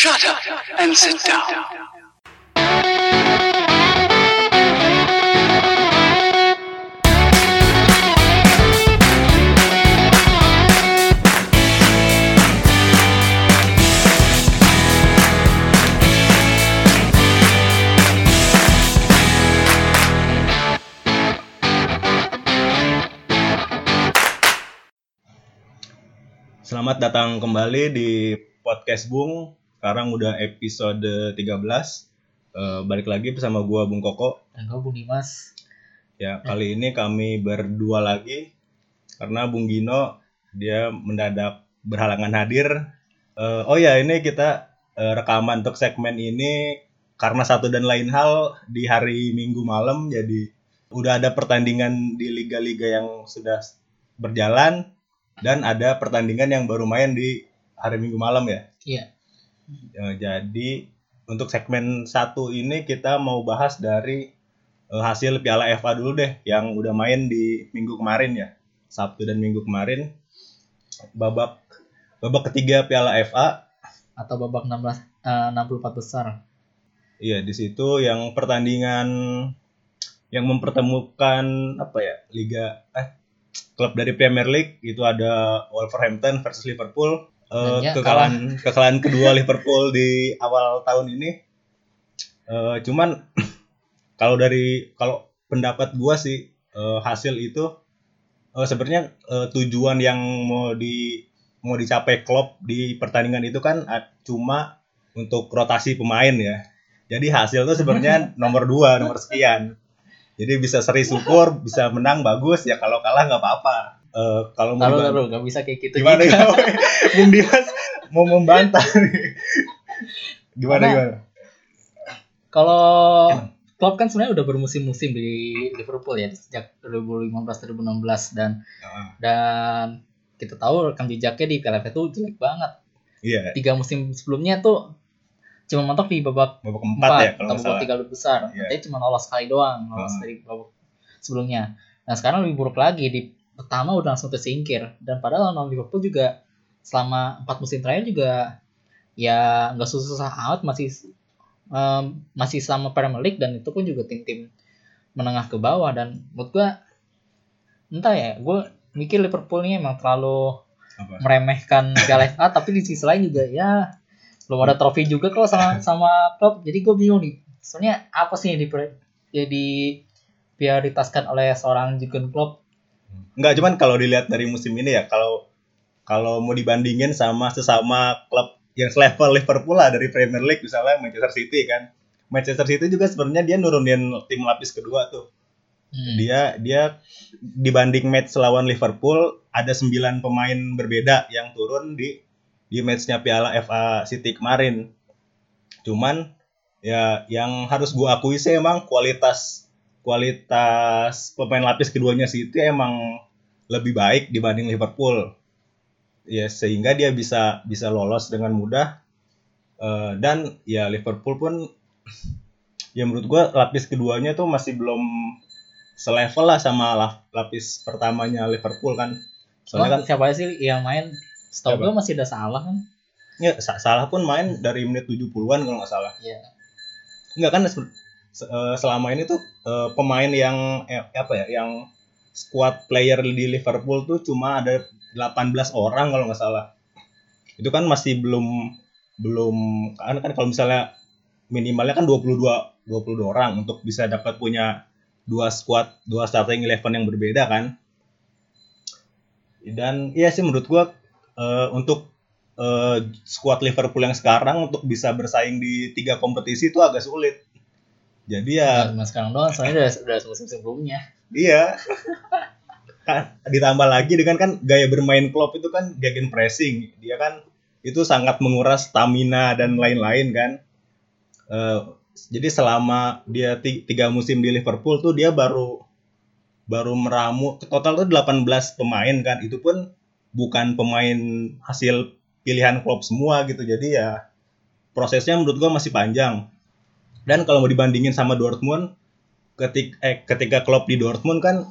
Shut up and sit down. Selamat datang kembali di podcast Bung. Sekarang udah episode 13. Eh, balik lagi bersama gua Bung Koko. Dan gue Bung Dimas. Ya, kali ini kami berdua lagi karena Bung Gino dia mendadak berhalangan hadir. Eh, oh ya, ini kita eh, rekaman untuk segmen ini karena satu dan lain hal di hari Minggu malam jadi udah ada pertandingan di liga-liga yang sudah berjalan dan ada pertandingan yang baru main di hari Minggu malam ya. Iya. Ya, jadi untuk segmen satu ini kita mau bahas dari eh, hasil Piala FA dulu deh yang udah main di minggu kemarin ya. Sabtu dan minggu kemarin. Babak babak ketiga Piala FA. Atau babak 16 eh, 64 besar. Iya, di situ yang pertandingan yang mempertemukan apa ya? Liga eh klub dari Premier League itu ada Wolverhampton versus Liverpool. Eh, ya, kekalahan kekalahan kedua Liverpool di awal tahun ini. Eh, cuman kalau dari kalau pendapat gua sih eh, hasil itu eh, sebenarnya eh, tujuan yang mau di mau dicapai klub di pertandingan itu kan cuma untuk rotasi pemain ya. Jadi hasil tuh sebenarnya nomor dua, nomor sekian. Jadi bisa seri syukur, bisa menang bagus ya kalau kalah nggak apa-apa. Eh, kalau mau Taruh taruh nggak bisa kayak gitu. gimana gimana? Bung Dimas mau membantah. Gimana Karena- gimana? Kalau Klopp kan sebenarnya udah bermusim-musim di Liverpool ya sejak 2015-2016 dan Ah, dan kita tahu rekam jejaknya di Piala itu jelek banget. Iya, Tiga musim sebelumnya tuh cuma mentok di babak babak keempat ya kalau atau babak tiga besar. Iya. Tapi cuma lolos sekali doang, lolos Hmm. dari babak sebelumnya. Nah sekarang lebih buruk lagi di pertama udah langsung tersingkir. Dan padahal non Liverpool juga selama empat musim terakhir juga ya nggak susah-susah amat masih em, masih sama Premier League dan itu pun juga tim-tim menengah ke bawah. Dan menurut gua entah ya gue mikir Liverpool ini emang terlalu Apa? meremehkan Piala FA tapi di sisi lain juga ya belum ada trofi juga kalau sama sama klub. Jadi gue bingung nih sebenarnya apa sih yang diper, ya diprioritaskan oleh seorang Jurgen Klopp Enggak, cuman kalau dilihat dari musim ini ya, kalau kalau mau dibandingin sama sesama klub yang selevel Liverpool lah dari Premier League misalnya Manchester City kan. Manchester City juga sebenarnya dia nurunin tim lapis kedua tuh. Hmm. Dia dia dibanding match lawan Liverpool ada 9 pemain berbeda yang turun di di matchnya Piala FA City kemarin. Cuman ya yang harus gua akui sih emang kualitas kualitas pemain lapis keduanya City emang lebih baik dibanding Liverpool. Ya sehingga dia bisa bisa lolos dengan mudah. Eh, dan ya Liverpool pun ya menurut gua lapis keduanya tuh masih belum selevel lah sama lap- lapis pertamanya Liverpool kan. Soalnya kan Emang siapa sih yang main Siapa? gue masih ada salah kan ya, Sa- Salah pun main dari menit 70-an kalau nggak salah. ya Enggak kan eh, selama ini tuh eh, pemain yang eh, apa ya yang squad player di Liverpool tuh cuma ada 18 orang kalau nggak salah. Itu kan masih belum belum kan kan kalau misalnya minimalnya kan 22 22 orang untuk bisa dapat punya dua squad, dua starting eleven yang berbeda kan. Dan iya sih menurut gua eh, untuk eh, squad Liverpool yang sekarang untuk bisa bersaing di tiga kompetisi itu agak sulit. Jadi ya cuma sekarang doang soalnya udah udah musim sebelumnya iya. Kan, ditambah lagi dengan kan gaya bermain Klopp itu kan gegen pressing. Dia kan itu sangat menguras stamina dan lain-lain kan. Eh, jadi selama dia ti- tiga musim di Liverpool tuh dia baru baru meramu total tuh 18 pemain kan. Itu pun bukan pemain hasil pilihan klub semua gitu. Jadi ya prosesnya menurut gua masih panjang. Dan kalau mau dibandingin sama Dortmund, ketika eh, ketika Klopp di Dortmund kan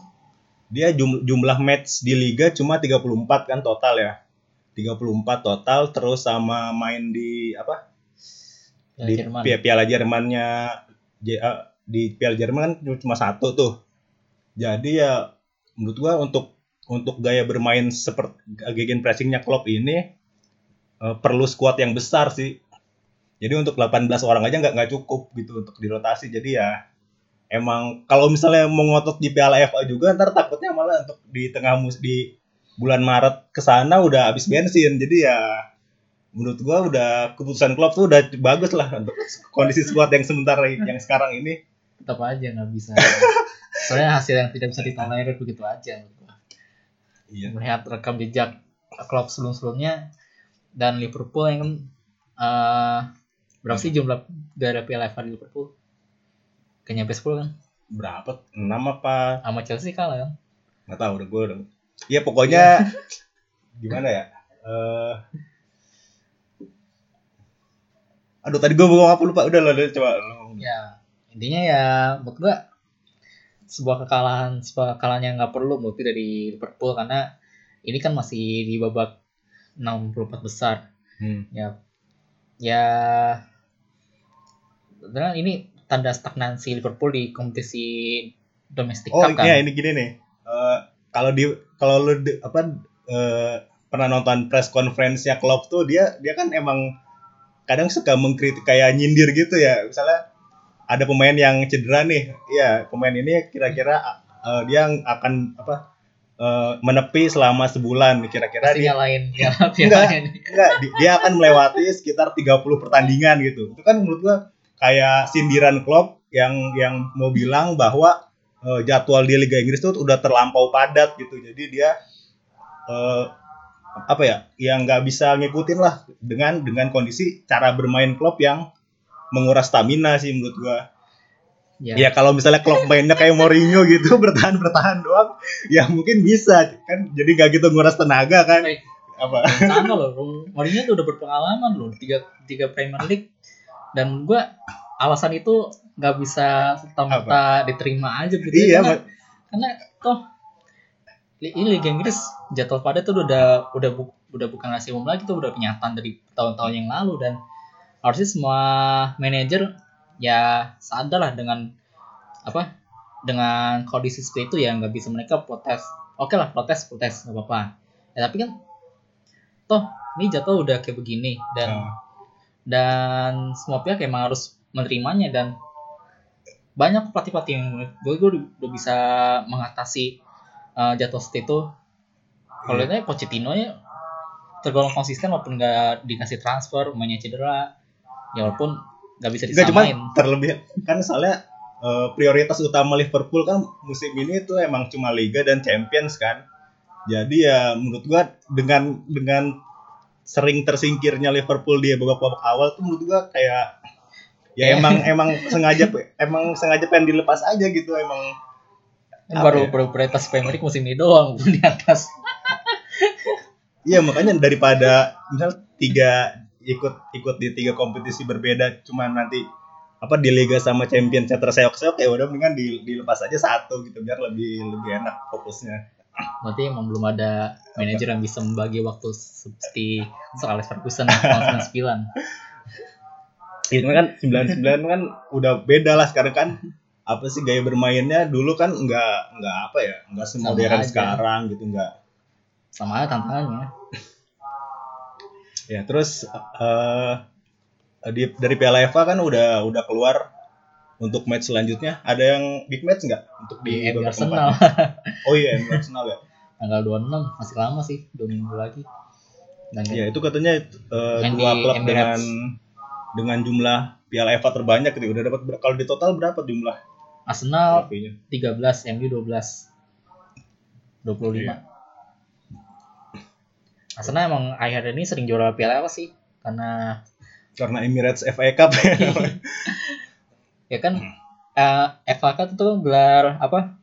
dia jum- jumlah match di liga cuma 34 kan total ya. 34 total terus sama main di apa? Piala di Jerman. Pi- Piala Jermannya eh, di Piala Jerman kan cuma- satu tuh. Jadi ya menurut gua untuk untuk gaya bermain seperti gegen pressingnya Klopp ini eh, perlu skuad yang besar sih. Jadi untuk 18 orang aja nggak nggak cukup gitu untuk dirotasi. Jadi ya emang kalau misalnya mau ngotot di Piala FA juga ntar takutnya malah untuk di tengah mus di bulan Maret ke sana udah habis bensin. Jadi ya menurut gua udah keputusan Klopp tuh udah bagus lah untuk kondisi skuad yang sementara yang sekarang ini. tetap aja nggak bisa soalnya hasil yang tidak bisa ditolerir begitu aja. Iya. melihat rekam jejak klub sebelum sebelumnya dan Liverpool yang eh berapa sih jumlah dari Piala FA di Liverpool kayaknya sampai 10 kan Berapa? 6 apa? sama Chelsea kalah kan Nggak tahu udah gue udah. Iya pokoknya gimana ya? Eh Aduh tadi gue ngomong apa lupa. Udah lah, udah, coba ya intinya ya menurut gua sebuah kekalahan sebuah kekalahan yang nggak perlu menurut gua dari Liverpool karena ini kan masih di babak 64 besar Hmm. ya ya sebenarnya ini tanda stagnansi Liverpool di kompetisi domestik Oh cup kan iya ini gini nih. Eh kalau di kalau lu di- apa eh, pernah nonton press conference-nya Klopp tuh dia dia kan emang kadang suka mengkritik kayak nyindir gitu ya. Misalnya ada pemain yang cedera nih. Iya, pemain ini kira-kira eh, dia akan apa eh, menepi selama sebulan kira-kira dia nyalain ya Enggak. dia akan melewati sekitar 30 pertandingan gitu. Itu kan menurut gua kayak sindiran Klopp yang yang mau bilang bahwa eh, jadwal di Liga Inggris tuh udah terlampau padat gitu. Jadi dia eh, apa ya? Yang nggak bisa ngikutin lah dengan dengan kondisi cara bermain Klopp yang menguras stamina sih menurut gua. Ya, Ya kalau misalnya Klopp mainnya kayak Mourinho gitu bertahan-bertahan doang, ya mungkin bisa kan. Jadi nggak gitu nguras tenaga kan. Eh, Apa? sama loh Mourinho tuh udah berpengalaman loh tiga tiga Premier League. Dan gua alasan itu nggak bisa serta-merta diterima aja gitu Iya, karena, karena toh ini Liga Inggris jadwal padat tuh udah udah bu- udah bukan rahasia umum lagi tuh udah kenyataan dari tahun-tahun yang lalu. Dan harusnya semua manajer ya sadar lah dengan apa dengan kondisi seperti itu ya nggak bisa mereka protes oke lah protes protes nggak apa-apa ya tapi kan toh ini jadwal udah kayak begini dan Ah. dan semua pihak emang harus menerimanya dan banyak pelatih-pelatih yang gue gue udah bisa mengatasi uh, jadwal seperti itu kalau Iya. lihatnya Pochettino ya tergolong konsisten walaupun nggak dikasih transfer mainnya cedera ya walaupun nggak bisa Enggak cuma disamain terlebih kan soalnya eh, prioritas utama Liverpool kan musim ini tuh emang cuma Liga dan Champions kan. Jadi ya menurut gua dengan dengan sering tersingkirnya Liverpool di babak-babak awal tuh menurut gua kayak ya emang emang sengaja emang sengaja pengen dilepas aja gitu emang baru ya? baru prioritas Premier League musim ini doang di atas Iya makanya daripada misal tiga ikut ikut di tiga kompetisi berbeda. Cuma nanti apa di liga sama champion citra seok-seok ya udah mendingan di, dilepas aja satu gitu biar lebih lebih enak fokusnya. berarti emang belum ada manajer yang bisa membagi waktu seperti Sir Alex Ferguson tahun 99 Itu kan 99 kan udah beda lah sekarang kan. Apa sih gaya bermainnya? Dulu kan nggak nggak apa ya nggak semodern sekarang gitu nggak. Sama tantangannya ya terus eh di dari Piala FA kan udah udah keluar untuk match selanjutnya ada yang big match nggak untuk di di Arsenal? Oh iya, MU Arsenal ya. tanggal 26 masih lama sih dua minggu lagi dan Iya, itu katanya Main dua klub Emirates. dengan dengan jumlah Piala FA terbanyak gitu. Udah dapat kalau di total berapa jumlah Arsenal trofinya? 13 MU 12 25 Iya. Arsenal emang akhir ini sering juara piala apa sih karena Karena Emirates FA Cup. ya kan eh FA Cup itu gelar apa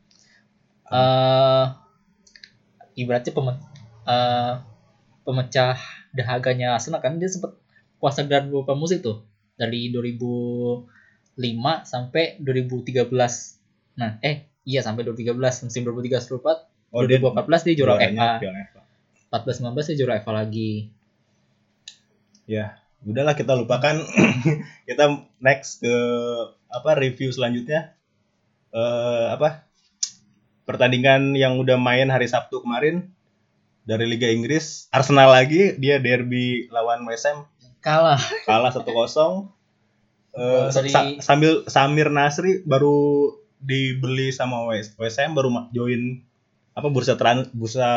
eh ibaratnya pemen, eh, pemecah dahaganya Arsenal kan dia sempat puasa gelar beberapa musim tuh dari 2005 sampai 2013 nah eh iya sampai 2013 musim 2013 2014 oh, dia 2014 dia juara FA Piala FA. 14 15 dia juara FA lagi. Ya, udahlah kita lupakan. Kita next ke apa review selanjutnya. Eh apa pertandingan yang udah main hari Sabtu kemarin dari Liga Inggris. Arsenal lagi dia derby lawan West Ham. Kalah. kalah 1-0 Eh, Dari- sa- sambil Samir Nasri baru dibeli sama West, West Ham baru join apa bursa tran, bursa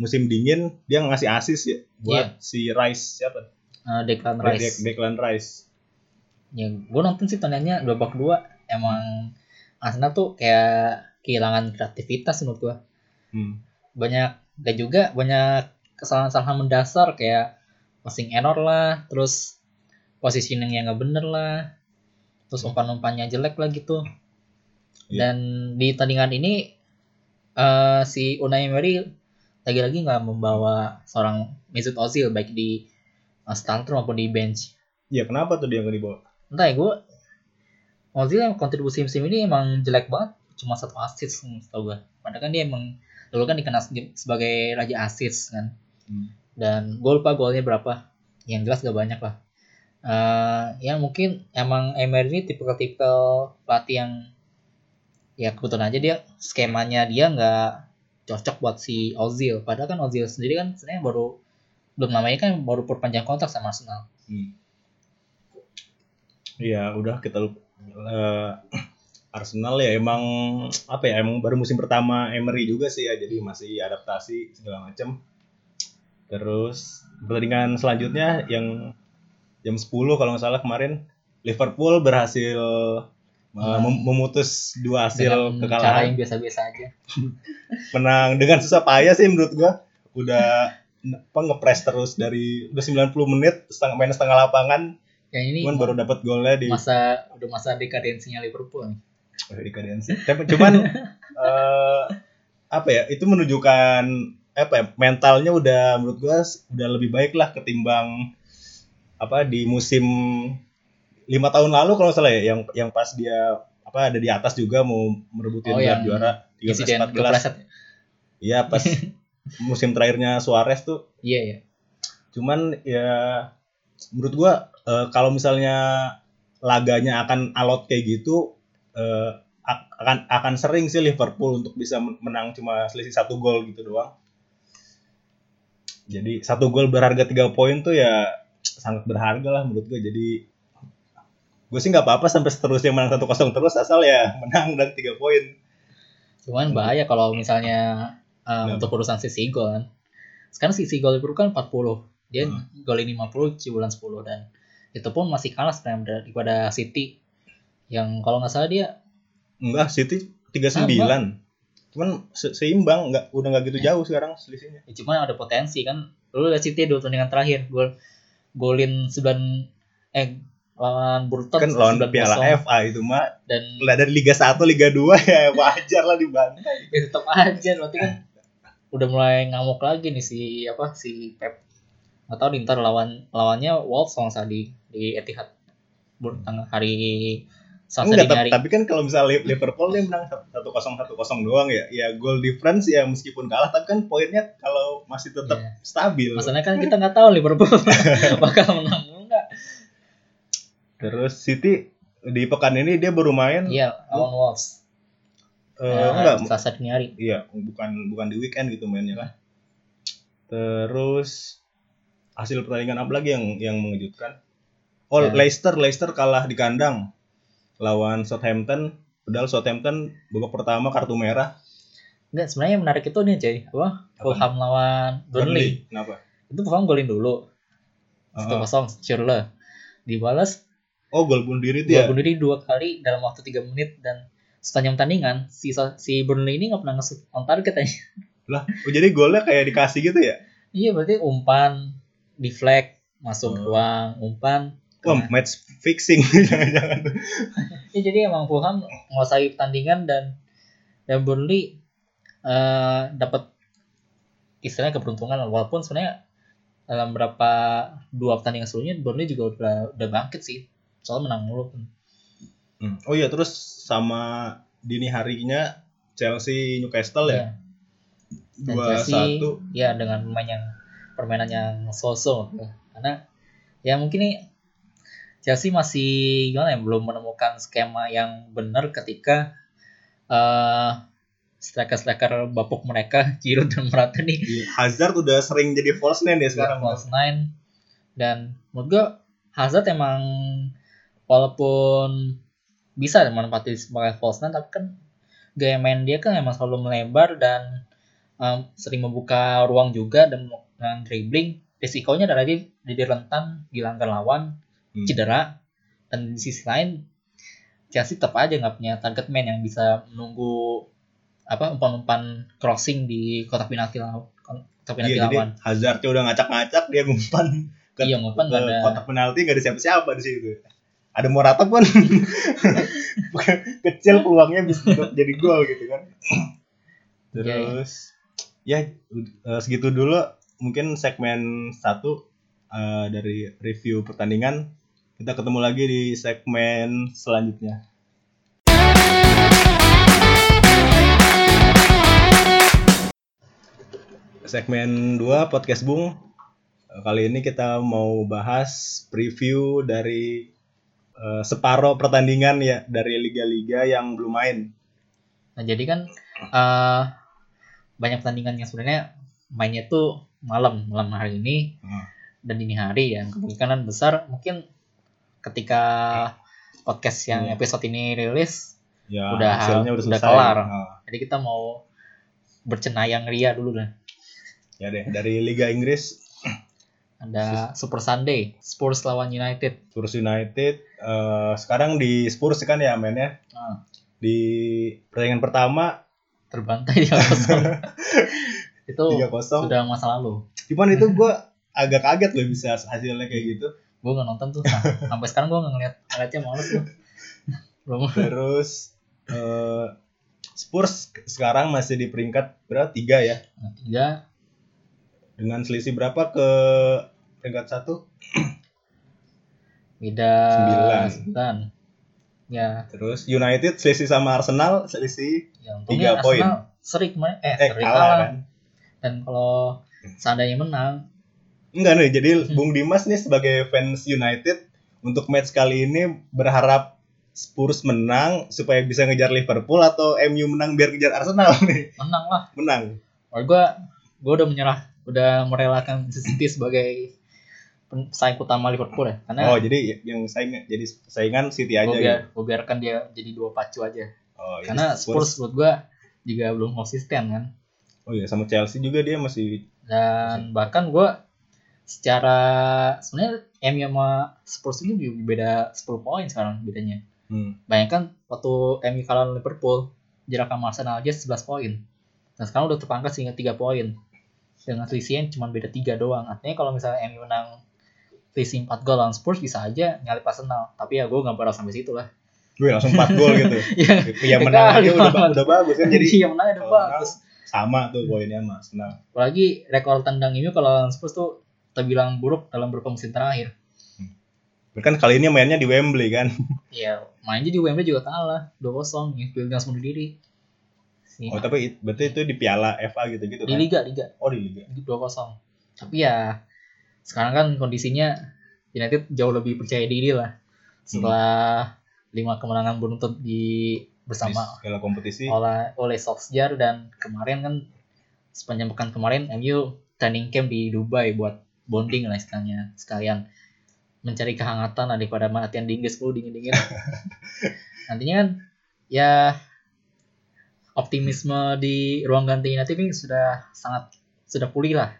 musim dingin dia ngasih asis ya buat si Rice siapa Eh, Declan Rice. Declan Rice Ya, gue nonton sih tandanya dua bak dua. Emang Arsenal tuh kayak kehilangan kreativitas menurut gue. Hmm. Banyak dan juga banyak kesalahan-kesalahan mendasar kayak passing error lah, terus positioning yang nggak bener lah, terus umpan-umpannya jelek lah gitu. Iya. Dan di tandingan ini eh, si Unai Emery lagi-lagi nggak membawa seorang Mesut Ozil baik di eh, starter maupun di bench. ya kenapa tuh dia nggak dibawa entah ya gue Ozil yang kontribusi musim ini emang jelek banget cuma satu assist tau gue padahal kan dia emang dulu kan dikenal se- sebagai raja assist kan Hmm. dan gue lupa golnya berapa yang jelas gak banyak lah Eh ya mungkin emang Emery ini tipikal-tipikal pelatih yang ya kebetulan aja dia skemanya dia nggak cocok buat si Ozil padahal kan Ozil sendiri kan sebenarnya baru belum namanya kan baru perpanjang kontrak sama Arsenal Hmm. Iya, udah kita eh, Arsenal ya emang apa ya emang baru musim pertama Emery juga sih ya jadi masih adaptasi segala macam. Terus pertandingan selanjutnya yang jam 10 kalau nggak salah kemarin Liverpool berhasil mem- memutus dua hasil dengan cara kekalahan yang biasa-biasa aja menang dengan susah payah sih menurut gua udah apa ngepres terus dari udah 90 menit setengah main setengah lapangan yang ini cuman baru dapat golnya di masa udah masa dekadensinya Liverpool nih. Dekadensi. Tapi cuman eh, apa ya? Itu menunjukkan apa ya? Mentalnya udah menurut gua udah lebih baik lah ketimbang apa di musim lima tahun lalu kalau salah ya yang yang pas dia apa ada di atas juga mau merebutin Oh, gelar yang juara Insiden 13 14. kepleset. Iya pas musim terakhirnya Suarez tuh Iya ya. cuman ya menurut gua eh, kalau misalnya laganya akan alot kayak gitu ak- akan akan sering sih Liverpool untuk bisa men- menang cuma selisih satu gol gitu doang jadi satu gol berharga tiga poin tuh ya sangat berharga lah menurut gue jadi gue sih nggak apa-apa sampai seterusnya menang satu kosong terus asal ya menang dan tiga poin Cuman bahaya kalau misalnya uh, Kenapa? untuk urusan sisi gol kan. Sekarang sisi gol Liverpool kan 40. Dia Hmm. golin 50, cibulan 10 dan itu pun masih kalah sebenarnya daripada City yang kalau nggak salah dia enggak City tiga sembilan cuman se- seimbang nggak udah nggak gitu jauh sekarang selisihnya ya cuma ada potensi kan. Lu lihat City dua pertandingan terakhir gol golin 9 eh lawan Burton kan lawan 9-0. Piala FA itu mah dan lah dari Liga 1 Liga 2 ya wajar lah dibantai. Ya tetap aja berarti kan udah mulai ngamuk lagi nih si apa si Pep. Nggak tahu ntar lawan lawannya Wolves kalau nggak di di Etihad. Tanggal hari Selasa enggak tapi, hari. tapi kan kalau misalnya Liverpool dia menang 1-0 1-0 doang ya. Ya goal difference ya meskipun kalah tapi kan poinnya kalau masih tetap Iya. stabil. Masalahnya kan kita nggak tahu Liverpool bakal menang terus City di pekan ini dia baru main. Iya lawan Wolves. Eh, Ya, enggak Selasa dini hari iya bukan bukan di weekend gitu mainnya kan terus hasil pertandingan apa lagi yang yang mengejutkan? Oh Ya. Leicester Leicester kalah di kandang lawan Southampton. Padahal Southampton babak pertama kartu merah. Enggak, sebenarnya yang menarik itu nih Jay. Apa? Fulham lawan Burnley. Kenapa? Itu Fulham golin dulu. Satu Ah. kosong Schürrle dibalas oh gol bunuh diri itu Dua ya bunuh diri dua kali dalam waktu tiga menit dan sepanjang pertandingan si si Burnley ini nggak pernah nge on target aja. lah oh, jadi golnya kayak dikasih gitu ya Iya berarti umpan deflect masuk Oh. ruang umpan. wah kena. match fixing jangan-jangan Ya, jadi emang Fulham menguasai pertandingan dan dan Burnley eh dapat istilahnya keberuntungan walaupun sebenarnya dalam berapa dua pertandingan sebelumnya Burnley juga udah udah bangkit sih soal menang mulu Hmm. oh iya terus sama dini harinya Chelsea Newcastle ya Dan dua satu ya dengan pemain yang permainan yang so-so ya. karena ya mungkin nih Chelsea masih gimana ya belum menemukan skema yang benar ketika eh striker-striker bapuk mereka Giroud dan Morata nih Iya, Hazard udah sering jadi false nine ya sekarang. false nine dan menurut gue Hazard emang walaupun bisa menempati sebagai false nine tapi kan gaya main dia kan emang selalu melebar dan em, sering membuka ruang juga dan dengan dribbling risikonya adalah dia jadi rentan dilanggar lawan Hmm. cedera dan di sisi lain Chelsea tetap aja nggak punya target man yang bisa menunggu apa umpan-umpan crossing di kotak penalti lawan kotak penalti Iya, lawan Hazardnya udah ngacak-ngacak dia ngumpan ke, Iya, ke nggak ada- kotak penalti gak ada siapa-siapa di situ. Ada Morata pun kecil peluangnya bisa jadi gol gitu kan. Terus ya eh, segitu dulu mungkin segmen satu eh, dari review pertandingan. Kita ketemu lagi di segmen selanjutnya. Segmen 2 podcast Bung. Kali ini kita mau bahas preview dari eh, separuh pertandingan ya dari liga-liga yang belum main. Nah jadi kan eh banyak pertandingan yang sebenarnya mainnya tuh malam malam hari ini Hmm. dan dini hari ya kemungkinan besar mungkin ketika podcast yang Iya. episode ini rilis Ya, Udah- hasilnya udah udah selesai. kelar. Ah. jadi kita mau bercenayang ria dulu lah Ya deh, dari Liga Inggris ada Super Sunday Spurs lawan United. Spurs United eh, sekarang di Spurs kan ya mainnya Nah, di pertandingan pertama terbantai di kosong itu 3-0 sudah masa lalu. Cuman itu gua agak kaget loh bisa hasilnya kayak gitu. Gue nggak nonton tuh. Nah, sampai sekarang gue nggak ngeliat ngeliatnya males tuh terus eh, Spurs sekarang masih di peringkat berapa? Tiga ya? Nah, tiga. Dengan selisih berapa ke peringkat satu beda Sembilan. sembilan. ya terus United selisih sama Arsenal selisih ya Tiga poin. Sering kemarin eh, eh kalah kan dan kalau seandainya menang Enggak nih, jadi Hmm. Bung Dimas nih sebagai fans United untuk match kali ini berharap Spurs menang supaya bisa ngejar Liverpool atau MU menang biar ngejar Arsenal nih. menang lah Menang. kalau gue gue udah menyerah udah merelakan City sebagai pesaing utama Liverpool ya karena Oh, jadi yang saing jadi saingan City aja gue gitu. biar gue biarkan dia jadi dua pacu aja. Oh, jadi karena Spurs menurut gue juga belum konsisten kan? Oh iya, sama Chelsea juga dia masih dan bahkan gue secara sebenarnya MU sama Spurs ini juga beda 10 poin sekarang bedanya. Hmm, bayangkan waktu MU kalah Liverpool jarak sama Arsenal aja 11 poin. Dan sekarang udah terpangkas hingga 3 poin. Dengan selisihnya cuma beda 3 doang. Artinya kalau misalnya MU menang selisih 4 gol lawan Spurs bisa aja nyalip Arsenal tapi ya gue gak berharap sampai situ lah gue langsung 4 gol gitu. Iya, ya menang aja udah, banget. udah bagus kan jadi iya menang udah bagus sama tuh poinnya sama Arsenal. apalagi rekor tandang MU kalau lawan Spurs tuh terbilang buruk dalam beberapa musim terakhir Kan kali ini mainnya di Wembley kan. Iya, mainnya di Wembley juga kalah 2-0 ya, dengan bunuh diri. Si- Oh, tapi berarti itu di Piala FA gitu-gitu di kan. liga liga Oh, di liga. di 2-0. Tapi ya sekarang kan kondisinya United jauh lebih percaya diri lah setelah lima kemenangan beruntun di bersama Di segala kompetisi. oleh oleh Solskjaer dan kemarin kan sepanjang pekan kemarin MU training camp di Dubai buat bonding lah istilahnya sekalian mencari kehangatan lah daripada latihan di Inggris dulu dingin dingin nantinya kan ya optimisme di ruang ganti United ini sudah sangat sudah pulih lah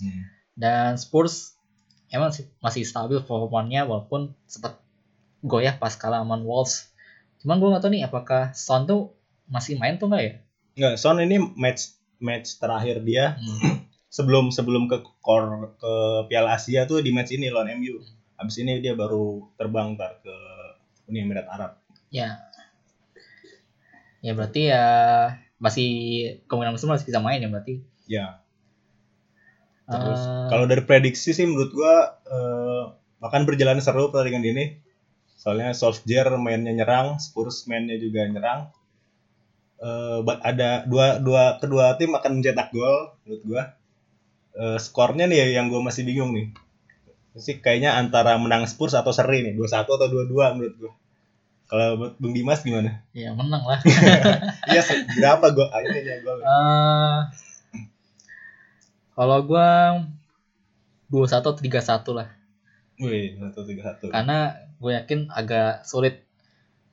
Hmm. Dan Spurs emang sih masih stabil performanya walaupun sempat goyah pas kalah sama Wolves cuman gue gak tahu nih apakah Son tuh masih main tuh nggak ya Nggak, Son ini match match terakhir dia Hmm. sebelum sebelum ke kor ke Piala Asia tuh di match ini lawan MU. Habis ini dia baru terbang ntar ke Uni Emirat Arab. ya ya berarti ya masih kemungkinan besar masih bisa main ya berarti Ya. Terus Eh, kalau dari prediksi sih menurut gua eh, akan berjalan seru pertandingan ini. Soalnya Solskjaer mainnya nyerang, Spurs mainnya juga nyerang. Eh, ba- ada dua dua kedua tim akan mencetak gol menurut gua. Eh, skornya nih yang gua masih bingung nih. sih kayaknya antara menang Spurs atau seri nih 2-1 atau 2-2 menurut gua kalau buat Bung Dimas gimana? Ya menang lah. Iya, berapa gol akhirnya gol? Eh, kalau gua 21 atau 31 lah. Wih, 1-3-1. Karena gue yakin agak sulit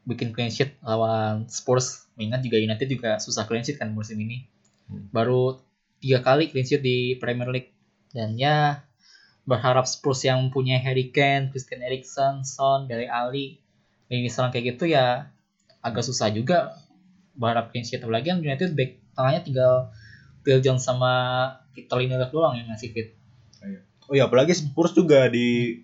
bikin clean sheet lawan Spurs. Mengingat juga United juga susah clean sheet kan musim ini. Hmm. Baru tiga kali clean sheet di Premier League. Dan ya berharap Spurs yang punya Harry Kane, Christian Eriksen, Son, Dele Alli, lini serang kayak gitu ya agak susah juga berharap clean sheet. Apalagi yang United back tengahnya tinggal Phil Jones sama Victor Lindelof doang yang ngasih fit. Oh iya, apalagi Spurs juga di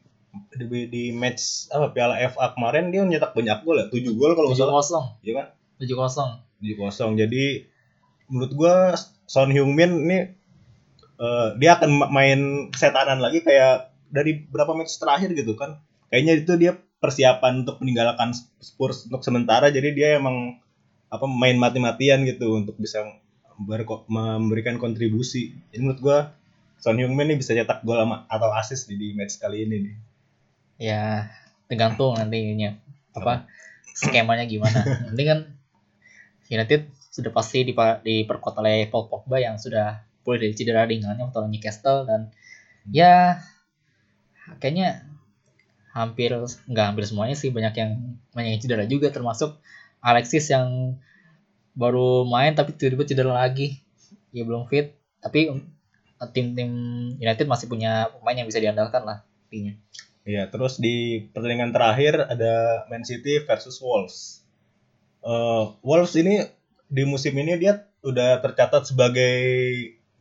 di, di match apa Piala FA kemarin dia nyetak banyak gol ya, 7 gol kalau nggak Tujuh salah. kosong, Iya kan? tujuh kosong. 7-0. Jadi menurut gua Son Heung-min ini eh, dia akan ma- main setanan lagi kayak dari berapa match terakhir gitu kan. Kayaknya itu dia persiapan untuk meninggalkan Spurs untuk sementara jadi dia emang apa main mati-matian gitu untuk bisa berko- memberikan kontribusi. Jadi menurut gua Son Heung-min ini bisa cetak gol atau assist di, di match kali ini nih. Ya tergantung nantinya apa skemanya gimana. Nanti kan United sudah pasti dipa- diperkuat oleh Paul Pogba yang sudah pulih dari cedera ringannya waktu Newcastle dan ya kayaknya hampir nggak hampir semuanya sih banyak yang banyak yang cedera juga termasuk Alexis yang baru main tapi tiba-tiba cedera lagi ya belum fit tapi um, tim-tim United masih punya pemain yang bisa diandalkan lah intinya Iya, terus di pertandingan terakhir ada Man City versus Wolves. Eh, Wolves ini di musim ini dia udah tercatat sebagai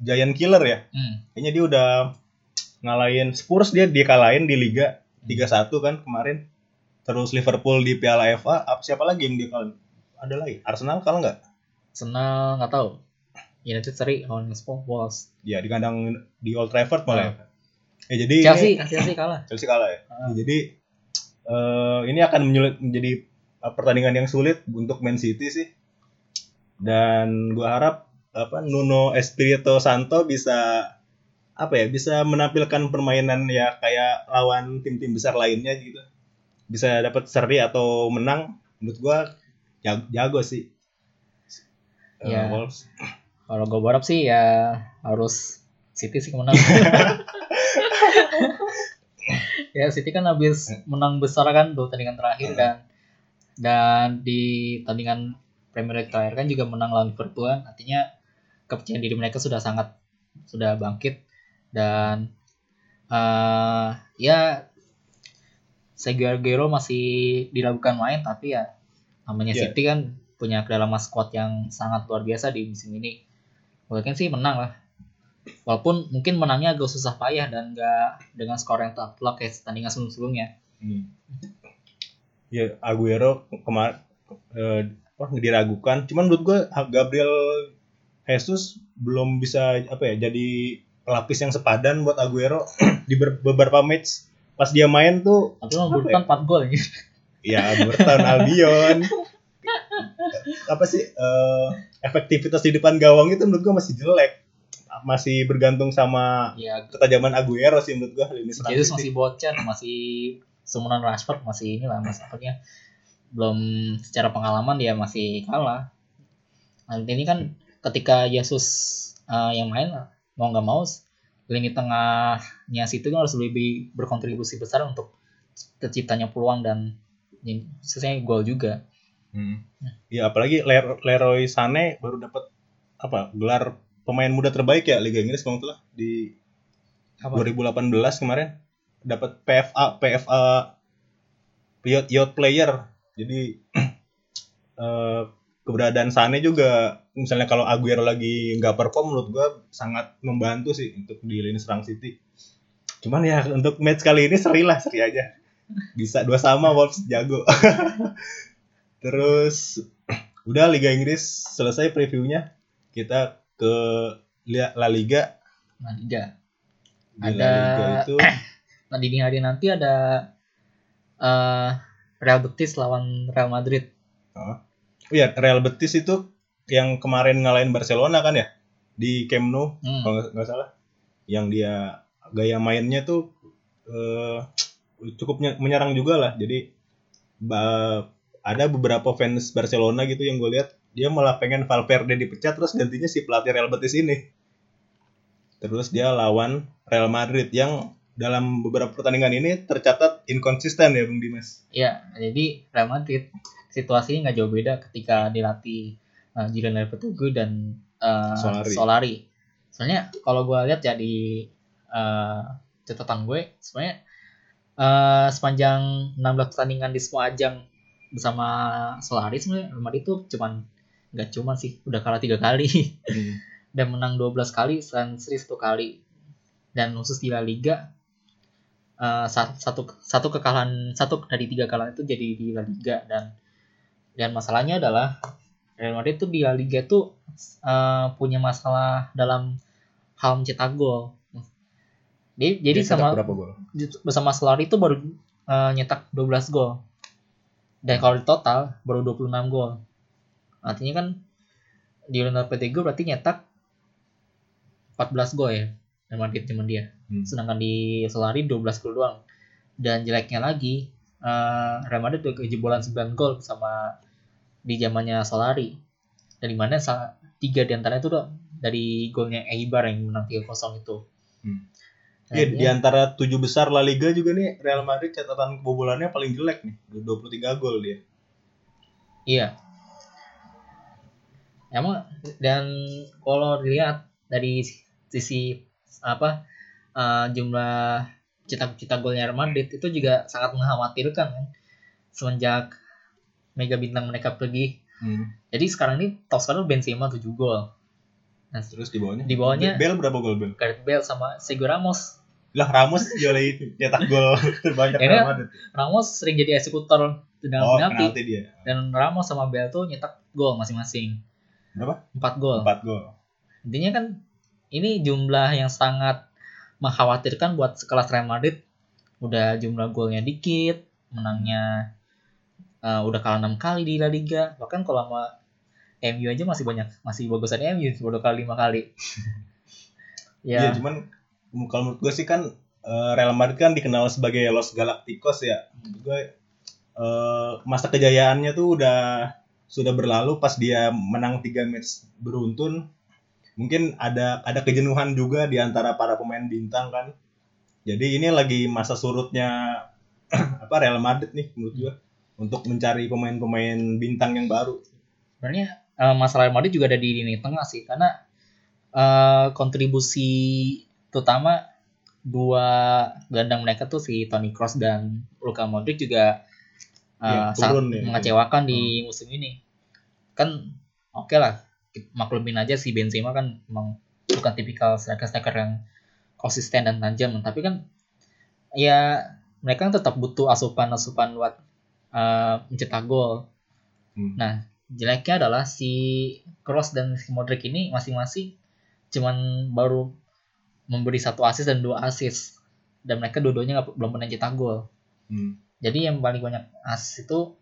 giant killer ya. Hmm. Kayaknya dia udah ngalahin Spurs dia dikalahin di Liga 3-1 kan kemarin. Terus Liverpool di Piala FA, apa siapa lagi yang dikalahin? Ada lagi. Arsenal kalah nggak? Senang nggak tahu. United seri lawan Spurs Wolves. Ya di kandang di Old Trafford malah. ya. Ya jadi Chelsea, ini- Chelsea kalah. Chelsea kalah ya. Ah. Jadi eh, ini akan menyulit menjadi eh, pertandingan yang sulit untuk Man City sih. Dan gua harap apa Nuno Espirito Santo bisa apa ya bisa menampilkan permainan ya kayak lawan tim-tim besar lainnya gitu. Bisa dapat seri atau menang menurut gua jago, jago sih. Eh, Ya. Wolves. Kalau gue berharap sih ya harus City sih menang. ya City kan habis menang besar kan dua pertandingan terakhir kan. Dan di tandingan Premier League terakhir kan juga menang lawan Liverpool kan. Artinya kepercayaan diri mereka sudah sangat sudah bangkit dan eh ya Sergio Aguero masih diragukan main tapi ya namanya Iya. City kan punya kedalaman squad yang sangat luar biasa di musim ini. Mungkin sih menang lah. Walaupun mungkin menangnya agak susah payah dan gak dengan skor yang telak kayak pertandingan sebelum-sebelumnya. Hmm. Ya Aguero kemarin eh, apa diragukan. Cuman menurut gue Gabriel Jesus belum bisa apa ya jadi pelapis yang sepadan buat Aguero di ber- beberapa match. Pas dia main tuh Tapi membutuhkan 4 gol ya. Ya Burton Albion apa sih eh, efektivitas di depan gawang itu menurut gue masih jelek. Masih bergantung sama Ya, ketajaman Aguero sih menurut gue lini serang Jesus masih bocor, masih sumunan Rashford masih inilah mas apanya belum secara pengalaman dia masih kalah. Nanti ini kan ketika Yesus eh, yang main mau nggak mau lini tengahnya situ kan harus lebih berkontribusi besar untuk terciptanya peluang dan ya, sesuai gol juga. Hmm. Ya apalagi Ler- Leroy Sané baru dapat apa gelar pemain muda terbaik ya Liga Inggris kalau salah di Apa? 2018 kemarin dapat PFA PFA Youth, Youth Player. Jadi eh, keberadaan Sané juga misalnya kalau Aguero lagi nggak perform menurut gua sangat membantu sih untuk di lini serang City. Cuman ya untuk match kali ini seri lah seri aja. Bisa dua sama Wolves jago. Terus udah Liga Inggris selesai previewnya. Kita ke La Liga. Nah, tiga. Di La Ada- Liga itu Nah, di dini hari nanti ada eh Real Betis lawan Real Madrid. Oh iya, Real Betis itu yang kemarin ngalahin Barcelona kan ya di Camp Nou Hmm. kalau nggak- salah. Yang dia gaya mainnya tuh eh, cukup nye- menyerang juga lah. Jadi ada beberapa fans Barcelona gitu yang gue lihat dia malah pengen Valverde dipecat terus gantinya si pelatih Real Betis ini. Terus dia lawan Real Madrid yang dalam beberapa pertandingan ini tercatat inkonsisten ya Bung Dimas. Iya, jadi Real Madrid situasinya nggak jauh beda ketika dilatih uh, Julian Lopetegui dan uh, Solari. Solari. Soalnya kalau gue lihat ya di uh, catatan gue, sebenarnya uh, sepanjang 16 pertandingan di semua ajang bersama Solari sebenarnya Real Madrid itu cuman nggak cuman sih udah kalah tiga kali. Dan menang 12 kali selain seri satu kali. Dan khusus di La Liga sa- satu satu kekalahan satu dari tiga kekalahan itu jadi di La Liga. Dan dan masalahnya adalah Real Madrid tuh di La Liga tuh eh, punya masalah dalam hal mencetak gol. Jadi, jadi Dia sama berapa gol? bersama Solari itu baru eh, nyetak 12 gol. Dan kalau di total baru 26 gol. Artinya kan di Leonardo Petegui berarti nyetak 14 gol ya. Real Madrid cuma dia. Hmm. Sedangkan di Solari 12 gol doang. Dan jeleknya lagi eh, Real Madrid udah kejebolan 9 gol sama di zamannya Solari. Dari mana sa- tiga di antaranya itu udah dari golnya Eibar yang menang 3-0 itu. Hmm. Dia- di antara tujuh besar La Liga juga nih Real Madrid catatan kebobolannya paling jelek nih, 23 gol dia. Iya. Emang dan kalau dilihat dari sisi apa eh, jumlah cetak-cetak golnya Real Madrid itu juga sangat mengkhawatirkan kan semenjak mega bintang mereka pergi. Jadi sekarang ini top scorer Benzema 7 gol. Nah, Terus di bawahnya? Di bawahnya- Bel berapa gol Bel? Gareth Bale sama Sergio Ramos. Lah Ramos juara itu nyetak gol terbanyak Real Madrid. Ramos sering jadi eksekutor tendangan Oh, penalti penalti dia. dan Ramos sama Bale tuh nyetak gol masing-masing. Berapa? 4 gol. Empat gol. Intinya kan ini jumlah yang sangat mengkhawatirkan buat sekelas Real Madrid. Udah jumlah golnya dikit, menangnya eh, udah kalah 6 kali di La Liga. Bahkan kalau sama MU aja masih banyak, masih bagusan MU, baru kali 5 kali. Iya, ya, cuman kalau menurut gue sih kan eh, Real Madrid kan dikenal sebagai Los Galacticos ya. Gue eh, masa kejayaannya tuh udah sudah berlalu pas dia menang tiga match beruntun. Mungkin ada ada kejenuhan juga di antara para pemain bintang kan. Jadi ini lagi masa surutnya apa Real Madrid nih menurut gue untuk mencari pemain-pemain bintang yang baru. sebenarnya eh, masalah Real Madrid juga ada di lini tengah sih karena eh, kontribusi terutama dua gelandang mereka tuh si Toni Kroos dan Luka Modric juga Ya, sangat turun ya. mengecewakan di musim ini. Kan oke lah maklumin aja si Benzema kan emang bukan tipikal striker-striker yang konsisten dan tajam tapi kan ya mereka kan tetap butuh asupan-asupan buat eh, mencetak gol. Hmm. Nah, jeleknya adalah si Kroos dan si Modric ini masing-masing cuman baru memberi satu assist dan dua assist dan mereka dua-duanya nggak- belum pernah cetak gol. Hmm. Jadi yang paling banyak assist itu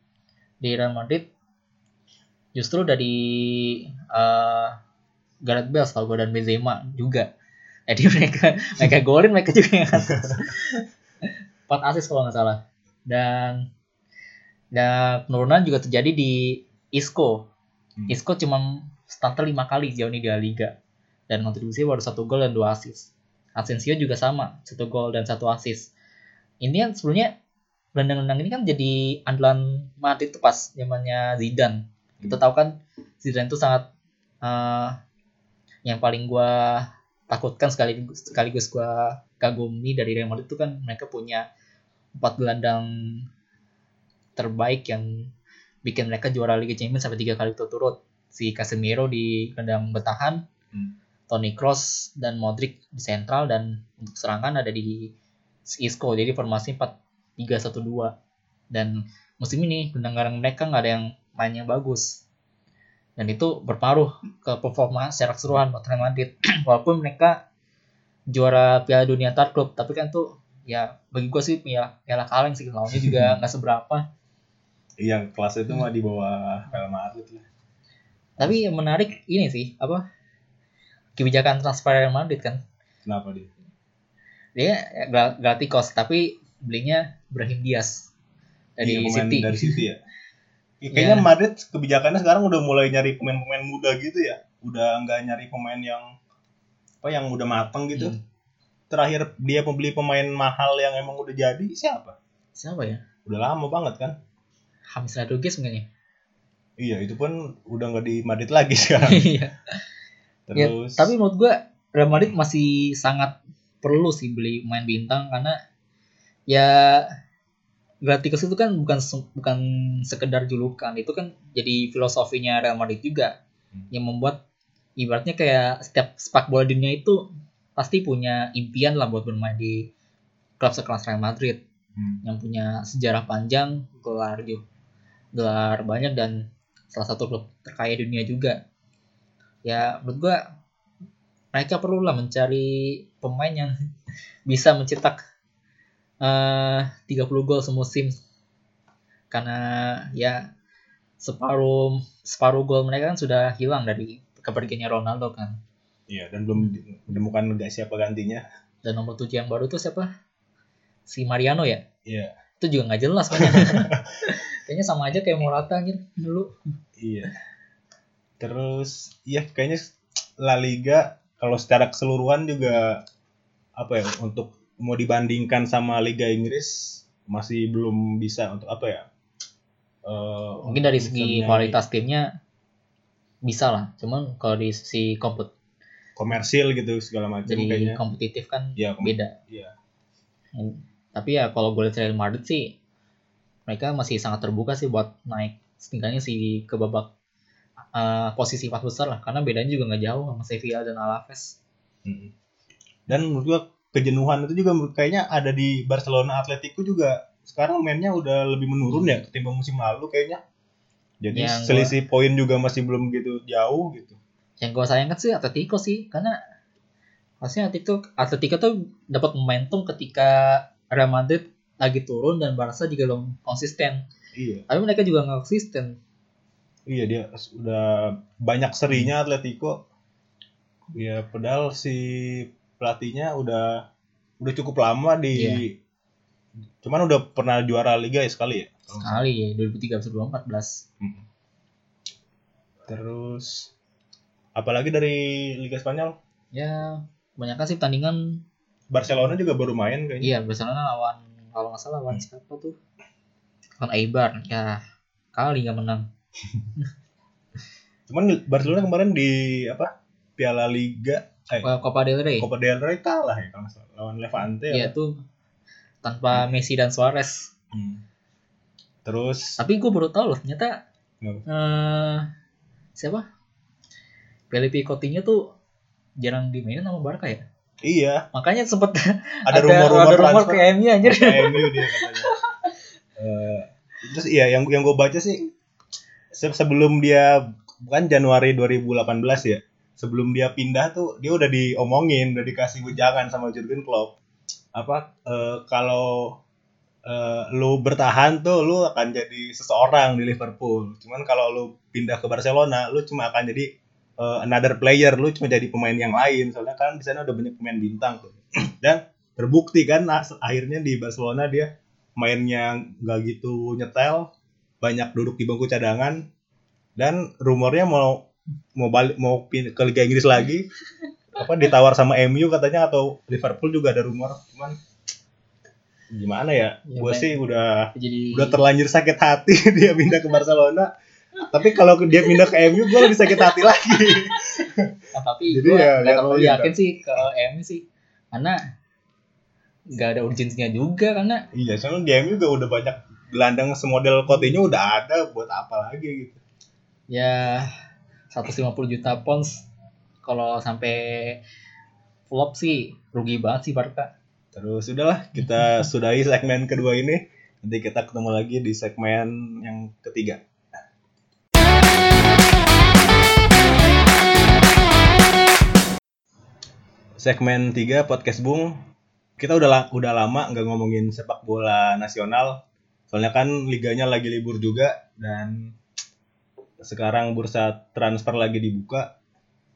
di Real Madrid justru dari eh Gareth Bale setahu gue dan Benzema juga. Jadi mereka mereka golin mereka juga yang assist. 4 assist kalau nggak salah. Dan dan penurunan juga terjadi di Isco. Hmm. Isco cuma starter 5 kali sejauh ini di La Liga. Dan kontribusi baru satu gol dan dua assist. Asensio juga sama, satu gol dan satu assist. Ini kan sebenarnya gelandang-gelandang ini kan jadi andalan Madrid tuh pas zamannya Zidane. Kita tahu kan Zidane itu sangat eh, yang paling gua takutkan sekaligus sekaligus gua kagumi dari Real Madrid itu kan mereka punya empat gelandang terbaik yang bikin mereka juara Liga Champions sampai tiga kali berturut si Casemiro di gelandang bertahan, Hmm. Toni Kroos dan Modric di sentral dan untuk serangan ada di Isco. Jadi formasi 4-3-1-2 dan musim ini gelandang mereka nggak ada yang main yang bagus. Dan itu berpengaruh ke performa secara keseluruhan Real Madrid. Walaupun mereka juara Piala Dunia antar klub tapi kan tuh ya bagi gue sih piala piala kaleng sih. Lawannya juga nggak seberapa. Iya, kelas itu mah di bawah Real Madrid lah. tapi yang menarik ini sih apa kebijakan transfer Real Madrid kan Kenapa dia? dia Gal- Galacticos tapi belinya Brahim Diaz dari Iya, City. dari City ya. Ya, Kayaknya Iya. Madrid kebijakannya sekarang udah mulai nyari pemain-pemain muda gitu ya. Udah nggak nyari pemain yang apa yang udah mateng gitu. Hmm. Terakhir dia membeli pemain mahal yang emang udah jadi siapa? Siapa ya? Udah lama banget kan? James Rodriguez mungkin ya? Iya, itu pun udah nggak di Madrid lagi sekarang. Iya. Ya, Terus tapi menurut gua Real Madrid masih sangat perlu sih beli pemain bintang karena ya Galacticos itu kan bukan bukan sekedar julukan, itu kan jadi filosofinya Real Madrid juga Hmm. yang membuat ibaratnya kayak setiap sepak bola dunia itu pasti punya impian lah buat bermain di klub sekelas Real Madrid Hmm. yang punya sejarah panjang, gelar gelar banyak dan salah satu klub terkaya dunia juga. Ya menurut gua mereka perlulah mencari pemain yang bisa mencetak eh 30 gol semusim. Karena ya separuh separuh gol mereka kan sudah hilang dari kepergiannya Ronaldo kan. Iya, dan belum menemukan nggak siapa gantinya. Dan nomor 7 yang baru tuh siapa? Si Mariano ya? Iya. Itu juga nggak jelas kayaknya. kayaknya sama aja kayak Morata anjir dulu. Iya. Terus ya kayaknya La Liga kalau secara keseluruhan juga apa ya untuk mau dibandingkan sama Liga Inggris masih belum bisa untuk apa ya? Eh, Mungkin dari segi kualitas timnya bisa lah. Cuman kalau di sisi kompet komersil gitu segala macam jadi kayaknya. kompetitif kan Ya, kom- beda. Iya. Hmm. Tapi ya kalau gue lihat Real Madrid sih mereka masih sangat terbuka sih buat naik setidaknya sih ke babak eh, posisi empat besar lah karena bedanya juga nggak jauh sama Sevilla dan Alaves. Mm. Dan menurut gua kejenuhan itu juga kayaknya ada di Barcelona Atletico juga sekarang mainnya udah lebih menurun ya ketimbang musim lalu kayaknya. Jadi Yang gua- selisih poin juga masih belum gitu jauh gitu. Yang gue sayangkan sih Atletico sih karena harusnya Atletico Atletico tuh dapat momentum ketika Real Madrid lagi turun dan Barca juga belum konsisten. Iya. Tapi mereka juga nggak konsisten. Iya dia udah banyak serinya Atletico. Ya padahal si pelatihnya udah udah cukup lama di Iya. cuman udah pernah juara liga ya sekali ya. Sekali ya 2013 2014. Mm. Terus apalagi dari Liga Spanyol Ya, kebanyakan sih pertandingan Barcelona juga baru main kayaknya. iya Barcelona lawan kalau nggak salah lawan siapa tuh? Lawan Eibar. Ya, kali nggak menang. Cuman Barcelona kemarin di apa? Piala Liga eh Copa del Rey. Copa del Rey kalah ya kalau lawan Levante Iya ya. tuh tanpa Messi dan Suarez. Hmm. Terus Tapi gue baru tahu loh ternyata eh siapa? Felipe Coutinho tuh jarang dimainin sama Barca ya. iya, Makanya sempet ada rumor-rumor ada rumor ke MU anjir. ke MU dia katanya. Eh, terus iya yang yang gue baca sih se- sebelum dia bukan Januari 2018 ya. Sebelum dia pindah tuh dia udah diomongin, udah dikasih wejangan sama Jurgen Klopp. Apa eh, kalau eh, lu bertahan tuh lu akan jadi seseorang di Liverpool. Cuman kalau lu pindah ke Barcelona, lu cuma akan jadi eh, another player, lu cuma jadi pemain yang lain. Soalnya kan di sana udah banyak pemain bintang tuh. Dan terbukti kan akhirnya di Barcelona dia mainnya nggak gitu nyetel, banyak duduk di bangku cadangan dan rumornya mau mau balik mau ke Liga Inggris lagi apa ditawar sama MU katanya atau Liverpool juga ada rumor cuman gimana ya, Ya, gue sih udah Jadi udah terlanjur sakit hati dia pindah ke Barcelona. Tapi kalau dia pindah ke MU gue lebih sakit hati lagi. Nah, tapi Jadi gue ya, nggak lihat terlalu aja, yakin sih ke MU sih karena nggak ada urgensinya juga karena iya soalnya di MU juga udah banyak gelandang semodel Coutinho udah ada buat apa lagi gitu ya 150 juta pounds kalau sampai flop sih rugi banget sih Barca. Terus udahlah kita sudahi segmen kedua ini. Nanti kita ketemu lagi di segmen yang ketiga. Segmen 3 podcast Bung. Kita udah udah lama nggak ngomongin sepak bola nasional. Soalnya kan liganya lagi libur juga dan sekarang bursa transfer lagi dibuka.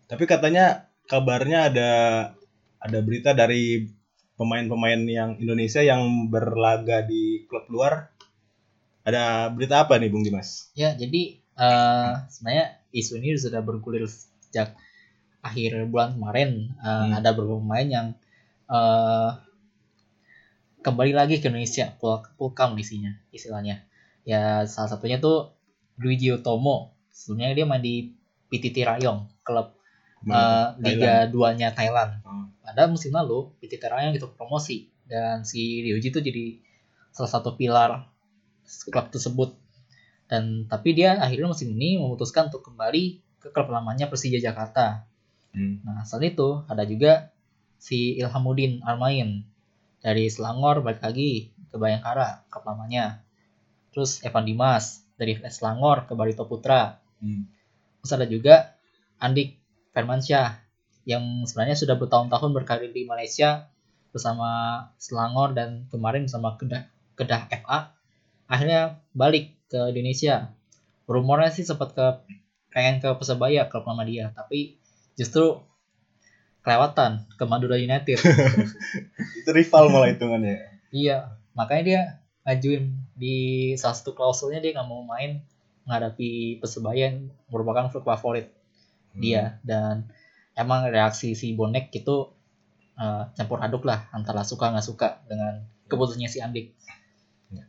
Tapi katanya kabarnya ada ada berita dari pemain-pemain yang Indonesia yang berlaga di klub luar. Ada berita apa nih Bung Dimas? Ya, jadi eh sebenarnya isu ini sudah bergulir sejak akhir bulan kemarin. Eh, Hmm. Ada beberapa pemain yang eh kembali lagi ke Indonesia, pul pulkam isinya, istilahnya. Ya, salah satunya tuh Luigi Otomo. Sebelumnya dia main di PTT Rayong, klub eh, Liga 2-nya Thailand. Hmm. Pada musim lalu, PTT Rayong itu promosi dan si Ryuji itu jadi salah satu pilar klub tersebut. Dan tapi dia akhirnya musim ini memutuskan untuk kembali ke klub lamanya Persija Jakarta. Hmm. Nah, selain itu ada juga si Ilhamuddin Armain dari Selangor balik lagi ke Bayangkara, klub lamanya. Terus Evan Dimas dari Selangor ke Barito Putra. Hmm. Terus ada juga Andik Firmansyah yang sebenarnya sudah bertahun-tahun berkarir di Malaysia bersama Selangor dan kemarin bersama Kedah, Kedah FA akhirnya balik ke Indonesia. Rumornya sih sempat ke pengen ke Persebaya lama dia, tapi justru kelewatan ke Madura United. Itu rival malah hitungannya. iya, makanya dia ngajuin di salah satu klausulnya dia nggak mau main menghadapi Persebaya yang merupakan klub favorit Hmm. dia dan emang reaksi si bonek itu eh, campur aduk lah antara suka nggak suka dengan keputusannya si Andik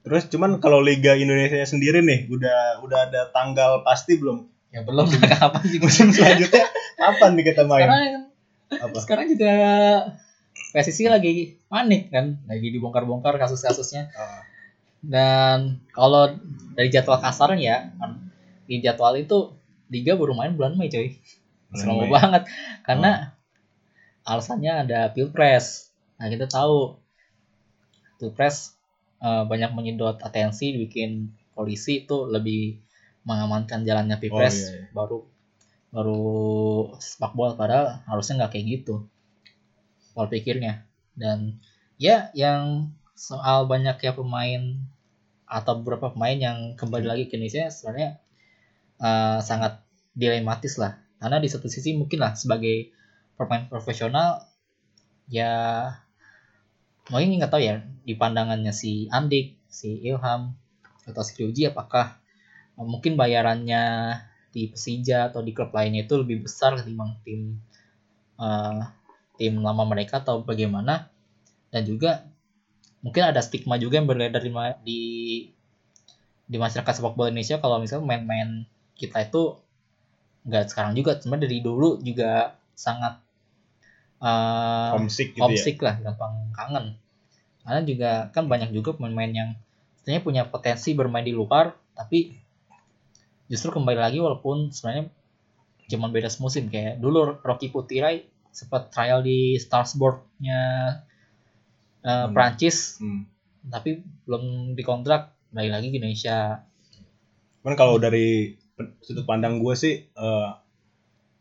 Terus cuman kalau Liga Indonesia sendiri nih udah udah ada tanggal pasti belum? ya belum kapan juga Musim selanjutnya kapan nih kita main? sekarang Apa? sekarang juga PSSI lagi panik kan lagi dibongkar-bongkar kasus-kasusnya Ah. dan kalau dari jadwal kasarnya ya di jadwal itu liga baru main bulan Mei coy Mei. banget karena alasannya ada pilpres nah kita tahu pilpres eh, banyak menyedot atensi bikin polisi itu lebih mengamankan jalannya pilpres Oh, iya, iya. baru baru sepak bola padahal harusnya nggak kayak gitu pola pikirnya. Dan ya yang soal banyaknya pemain atau beberapa pemain yang kembali lagi ke Indonesia sebenarnya eh, sangat dilematis lah. Karena di satu sisi mungkin lah sebagai pemain profesional ya mungkin nggak tahu ya di pandangannya si Andik si Ilham atau si Ryuji apakah mungkin bayarannya di Persija atau di klub lainnya itu lebih besar ketimbang tim eh, tim lama mereka atau bagaimana. Dan juga mungkin ada stigma juga yang beredar di di di masyarakat sepak bola Indonesia kalau misalnya main-main kita itu nggak sekarang juga. Sebenarnya dari dulu juga sangat eh, Homesick gitu ya. homesick lah gampang kangen. Karena juga kan banyak juga pemain-pemain yang sebenarnya punya potensi bermain di luar tapi justru kembali lagi walaupun sebenarnya cuman beda semusim kayak dulu Rocky Putirai sempat trial di Strasbourg-nya eh, Hmm. Prancis Hmm. tapi belum dikontrak balik lagi ke Indonesia Cuman kalau dari sudut pandang gue sih, eh,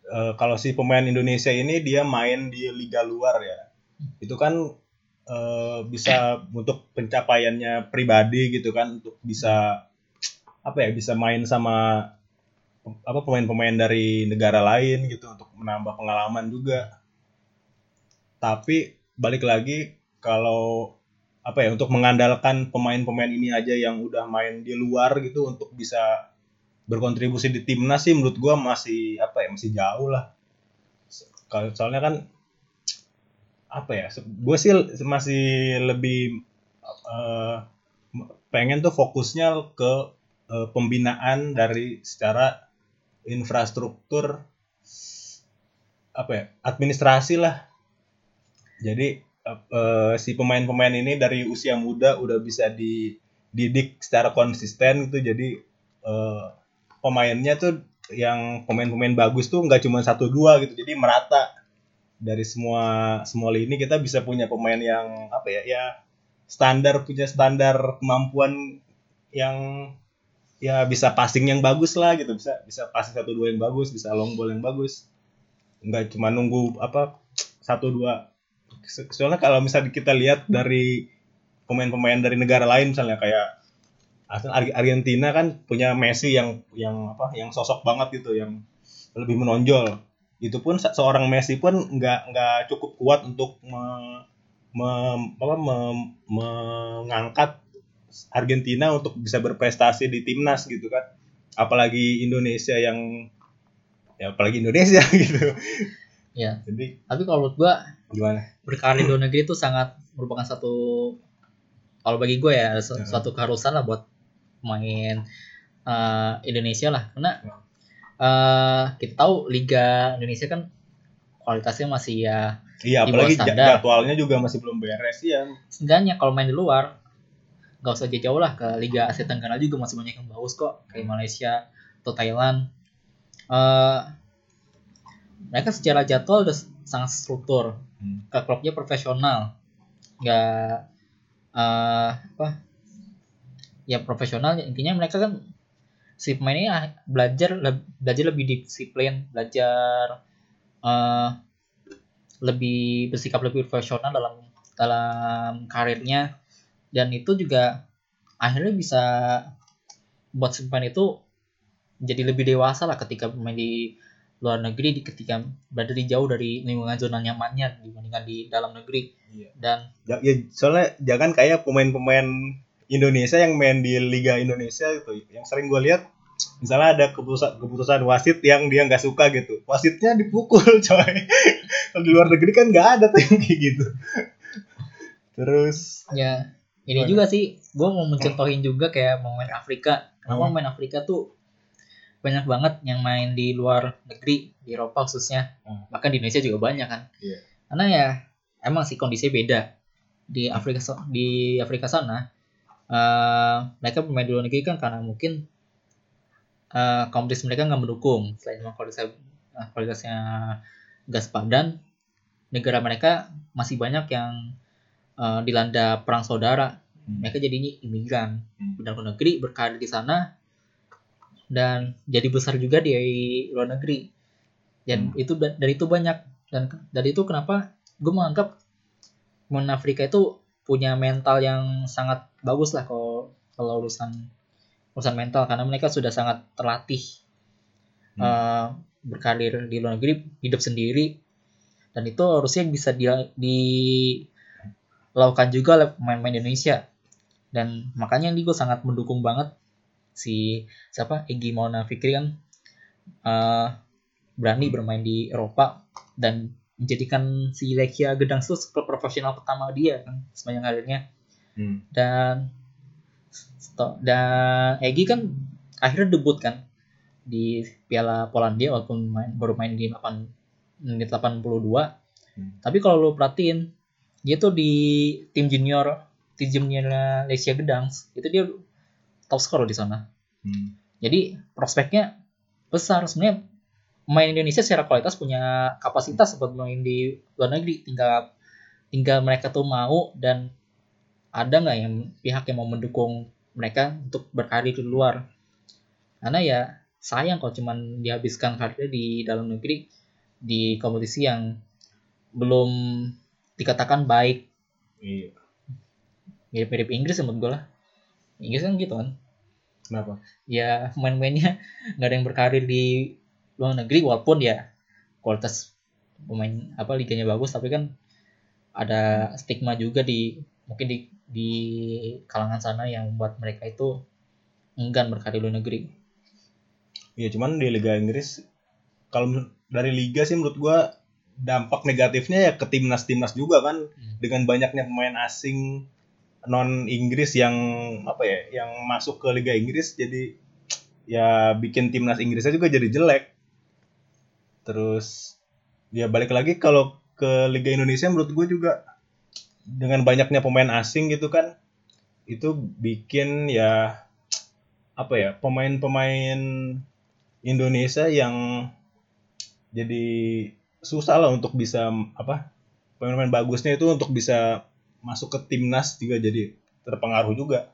eh, kalau si pemain Indonesia ini dia main di liga luar ya, itu kan eh, bisa untuk pencapaiannya pribadi gitu kan, untuk bisa apa ya, bisa main sama apa pemain-pemain dari negara lain gitu untuk menambah pengalaman juga. Tapi balik lagi kalau apa ya untuk mengandalkan pemain-pemain ini aja yang udah main di luar gitu untuk bisa berkontribusi di timnas sih menurut gua masih apa ya masih jauh lah soalnya kan apa ya gue sih masih lebih eh, pengen tuh fokusnya ke eh, pembinaan dari secara infrastruktur apa ya administrasi lah. Jadi eh, si pemain-pemain ini dari usia muda udah bisa dididik secara konsisten gitu. Jadi eh, pemainnya tuh yang pemain-pemain bagus tuh nggak cuma satu dua gitu. Jadi merata dari semua semua lini. Kita bisa punya pemain yang apa ya ya standar punya standar kemampuan yang ya bisa passing yang bagus lah gitu. Bisa bisa passing satu dua yang bagus bisa long ball yang bagus. Nggak cuma nunggu apa satu dua. So- soalnya kalau misalnya kita lihat dari pemain-pemain dari negara lain misalnya kayak Argentina kan punya Messi yang yang apa yang sosok banget gitu yang lebih menonjol. Itu pun se- seorang Messi pun nggak nggak cukup kuat untuk me- mem- apa, mem- mengangkat Argentina untuk bisa berprestasi di timnas gitu kan apalagi Indonesia yang ya apalagi Indonesia gitu Ya. jadi Tapi kalau menurut gua gimana berkarir di luar negeri itu sangat merupakan satu kalau bagi gue ya su- Hmm. suatu keharusan lah buat pemain eh, Indonesia lah karena eh, kita tahu Liga Indonesia kan kualitasnya masih ya iya apalagi standar. jadwalnya juga masih belum beres ya seenggaknya kalau main di luar nggak usah jauh-jauh lah ke Liga Asia Tenggara juga masih banyak yang bagus kok kayak Malaysia atau Thailand. Eh, mereka secara jadwal udah sangat struktur. Hmm. ke klubnya profesional. Nggak eh apa ya profesional intinya mereka kan si pemain ini ah, belajar belajar lebih disiplin belajar eh lebih bersikap lebih profesional dalam dalam karirnya dan itu juga akhirnya bisa buat si pemain itu jadi lebih dewasa lah ketika bermain di luar negeri di ketika berada di jauh dari lingkungan zona nyamannya dibandingkan di dalam negeri. Iya. dan Ya, ya, soalnya jangan kayak pemain-pemain Indonesia yang main di Liga Indonesia gitu. Yang sering gue lihat misalnya ada keputusan keputusan wasit yang dia nggak suka gitu. Wasitnya dipukul coy. Di luar negeri kan nggak ada tuh yang kayak gitu. Terus ya ini Gimana? juga sih gue mau mencontohin juga kayak pemain Afrika kenapa Hmm. pemain Afrika tuh banyak banget yang main di luar negeri di Eropa khususnya Hmm. bahkan di Indonesia juga banyak kan Iya. karena ya emang sih kondisinya beda di Afrika so- di Afrika sana eh, mereka bermain di luar negeri kan karena mungkin eh, kompetisi mereka nggak mendukung selain memang kualitasnya eh, kualitasnya gas padan negara mereka masih banyak yang eh, dilanda perang saudara Hmm. mereka jadinya imigran Hmm. pindah ke negeri berkarir di sana dan jadi besar juga di luar negeri dan Hmm. itu dari itu banyak dan dari itu kenapa gue menganggap pemain Afrika itu punya mental yang sangat bagus lah kalau kalau urusan urusan mental karena mereka sudah sangat terlatih Hmm. eh, berkarir di luar negeri hidup sendiri dan itu harusnya bisa di, dilakukan juga oleh pemain-pemain Indonesia dan makanya ini gue sangat mendukung banget si siapa Egi Maulana Fikri kan eh, berani bermain di Eropa dan menjadikan si Lekia Gedang itu klub profesional pertama dia kan sepanjang karirnya Hmm. dan dan Egi kan akhirnya debut kan di Piala Polandia walaupun main, baru main di 8 menit 82 Hmm. tapi kalau lu perhatiin dia tuh di tim junior. Tim junior Lesia Gedang. Itu dia top skor di sana. Hmm. jadi prospeknya besar. Sebenarnya pemain Indonesia secara kualitas punya kapasitas buat main di luar negeri. Tinggal tinggal mereka tuh mau dan ada nggak yang pihak yang mau mendukung mereka untuk berkarir di luar. Karena ya sayang kalau cuman dihabiskan karirnya di dalam negeri di kompetisi yang belum dikatakan baik Iya. mirip-mirip Inggris ya menurut gue lah Inggris kan gitu kan Kenapa? ya pemain-pemainnya nggak ada yang berkarir di luar negeri walaupun ya kualitas pemain apa liganya bagus tapi kan ada stigma juga di mungkin di di kalangan sana yang membuat mereka itu enggan berkarir luar negeri Iya cuman di Liga Inggris kalau dari liga sih menurut gua dampak negatifnya ya ke timnas-timnas juga kan Hmm. dengan banyaknya pemain asing non Inggris yang apa ya yang masuk ke Liga Inggris jadi ya bikin timnas Inggrisnya juga jadi jelek. Terus ya balik lagi kalau ke Liga Indonesia menurut gue juga dengan banyaknya pemain asing gitu kan itu bikin ya apa ya pemain-pemain Indonesia yang jadi susah lah untuk bisa apa pemain-pemain bagusnya itu untuk bisa masuk ke timnas juga jadi terpengaruh juga.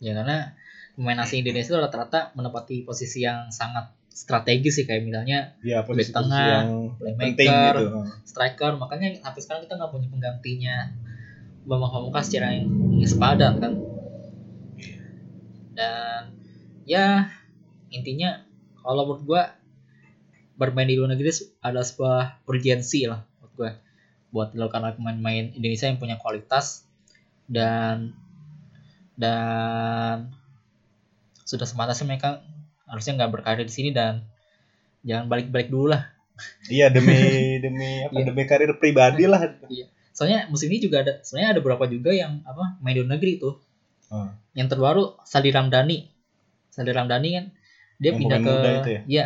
ya karena pemain asing Indonesia itu rata-rata menempati posisi yang sangat strategis sih kayak misalnya Ya posisi, tengah, yang playmaker, gitu. striker makanya sampai sekarang kita nggak punya penggantinya Bambang Pamungkas secara yang sepadan kan dan ya intinya kalau menurut gua bermain di luar negeri ada sebuah urgensi lah menurut gua buat dilakukan oleh pemain-pemain Indonesia yang punya kualitas dan dan sudah sepantasnya mereka harusnya nggak berkarir di sini dan jangan balik-balik dulu lah Iya demi demi apa? Iya. Demi karir pribadi lah. soalnya musim ini juga ada sebenarnya ada beberapa juga yang apa main di luar negeri tuh Oh. yang terbaru Saldi Ramdhani Saldi Ramdhani kan dia Yang pindah ke ya? iya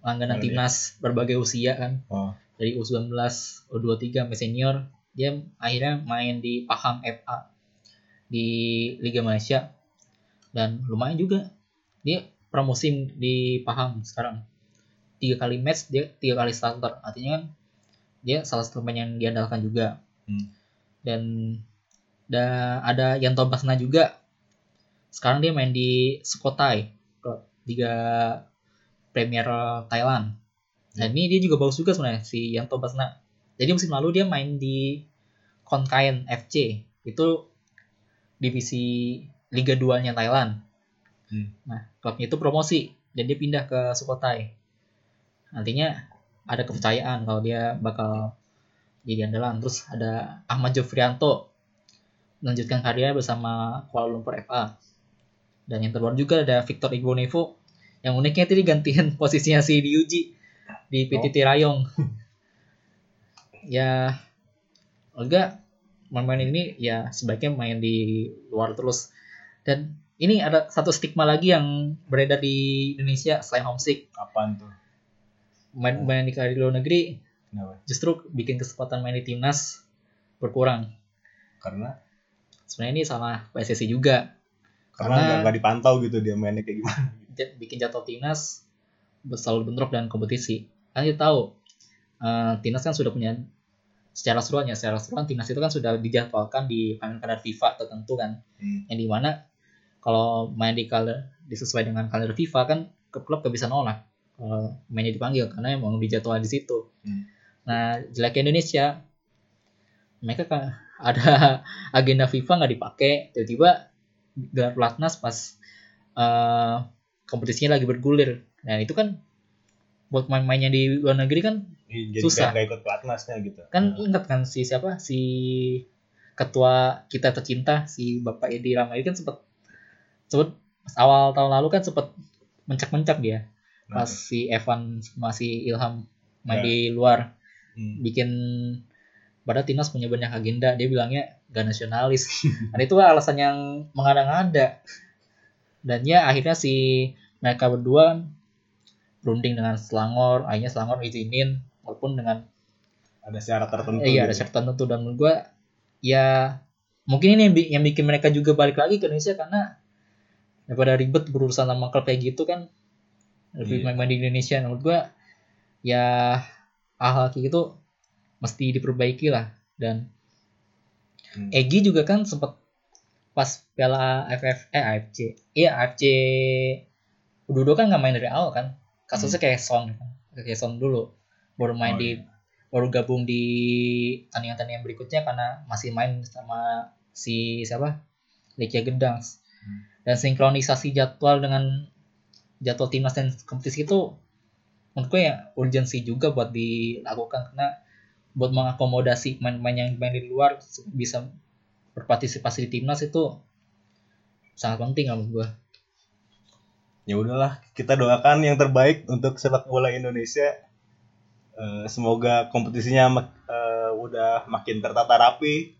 langganan dia? timnas berbagai usia kan. Oh. dari U19 U23 sampai senior dia akhirnya main di Pahang FA di Liga Malaysia. Dan lumayan juga. Dia pramusim di Pahang sekarang. Tiga kali match dia tiga kali starter. Artinya kan dia salah satu pemain yang diandalkan juga. Hmm. dan da, ada Yanto Basna juga sekarang dia main di Sukhothai klub Liga Premier Thailand. Dan ini dia juga bagus juga sebenarnya si Yanto Basna. Jadi musim lalu dia main di Konkaen FC itu divisi Liga 2 nya Thailand. Hmm. nah klubnya itu promosi dan dia pindah ke Sukhothai. Artinya ada kepercayaan kalau dia bakal jadi andalan. Terus ada Ahmad Jofrianto melanjutkan karirnya bersama Kuala Lumpur FA dan yang terbaru juga ada Victor Igbonevo yang uniknya itu digantiin posisinya si Ryuji di PTT Rayong. Ya enggak main-main ini ya sebaiknya main di luar terus. Dan ini ada satu stigma lagi yang beredar di Indonesia selain homesick. Kapan tuh? main main di di luar negeri Kenapa? justru bikin kesempatan main di timnas berkurang. Karena? Sebenarnya ini sama PSSI juga. Karena nggak dipantau gitu dia mainnya kayak gimana. Bikin jadwal timnas selalu bentrok dan kompetisi kan kita tahu eh, timnas kan sudah punya secara seruan ya secara seruan timnas itu kan sudah dijadwalkan di kalender FIFA tertentu kan Hmm. yang di mana kalau main di kalender disesuai dengan kalender FIFA kan klub gak bisa nolak kalau mainnya dipanggil karena emang dijadwal di situ Hmm. nah jeleknya Indonesia mereka kan ada agenda FIFA nggak dipakai tiba-tiba gelar pelatnas pas eh, kompetisinya lagi bergulir. Nah itu kan buat main-mainnya di luar negeri kan Jadi Susah. nggak ikut pelatnasnya gitu. kan Nah, ingat kan si siapa? Si ketua kita tercinta si Bapak Edi Rahmayadi kan sempat sempat awal tahun lalu kan sempat mencak-mencak dia. Nah, pas si Evan masih Ilham main Ya. di luar. Hmm. bikin pada timnas punya banyak agenda. Dia bilangnya gak nasionalis. Dan itu alasan yang mengada-ngada dan ya akhirnya si mereka berdua kan berunding dengan Selangor akhirnya Selangor izinin walaupun dengan ada syarat tertentu. iya ada gitu. syarat tertentu dan menurut gua ya mungkin ini yang, bi- yang bikin mereka juga balik lagi ke Indonesia karena daripada ribet berurusan sama klub kayak gitu kan lebih Iya. main-main di Indonesia menurut gua ya hal-hal kayak gitu mesti diperbaiki lah dan Hmm. Egi juga kan sempat pas Piala AFF eh AFC iya AFC Udodo kan nggak main dari awal kan kasusnya kayak Son kan kayak Son dulu baru main Hmm. Oh, di iya. baru gabung di tandingan-tandingan berikutnya karena masih main sama si siapa Lekia Gedang Hmm. dan sinkronisasi jadwal dengan jadwal timnas dan kompetisi itu menurut gue ya urgensi juga buat dilakukan karena buat mengakomodasi main-main yang main di luar bisa berpartisipasi di timnas itu sangat penting menurut gue ya udahlah kita doakan yang terbaik untuk sepak bola Indonesia. Eh, semoga kompetisinya mak- eh, udah makin tertata rapi.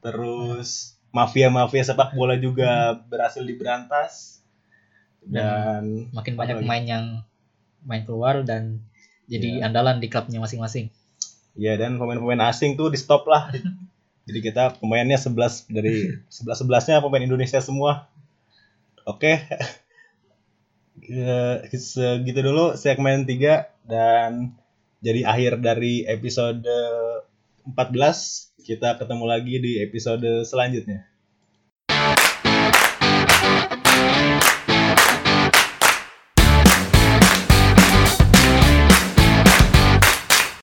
Terus mafia-mafia sepak bola juga berhasil diberantas. Dan makin banyak lagi? pemain yang main keluar dan jadi Iya. andalan di klubnya masing-masing. Ya dan pemain-pemain asing tuh di stop lah jadi kita pemainnya 11 dari 11 11-nya pemain Indonesia semua. Oke. Eh, segitu dulu segmen 3 dan jadi akhir dari episode 14 kita ketemu lagi di episode selanjutnya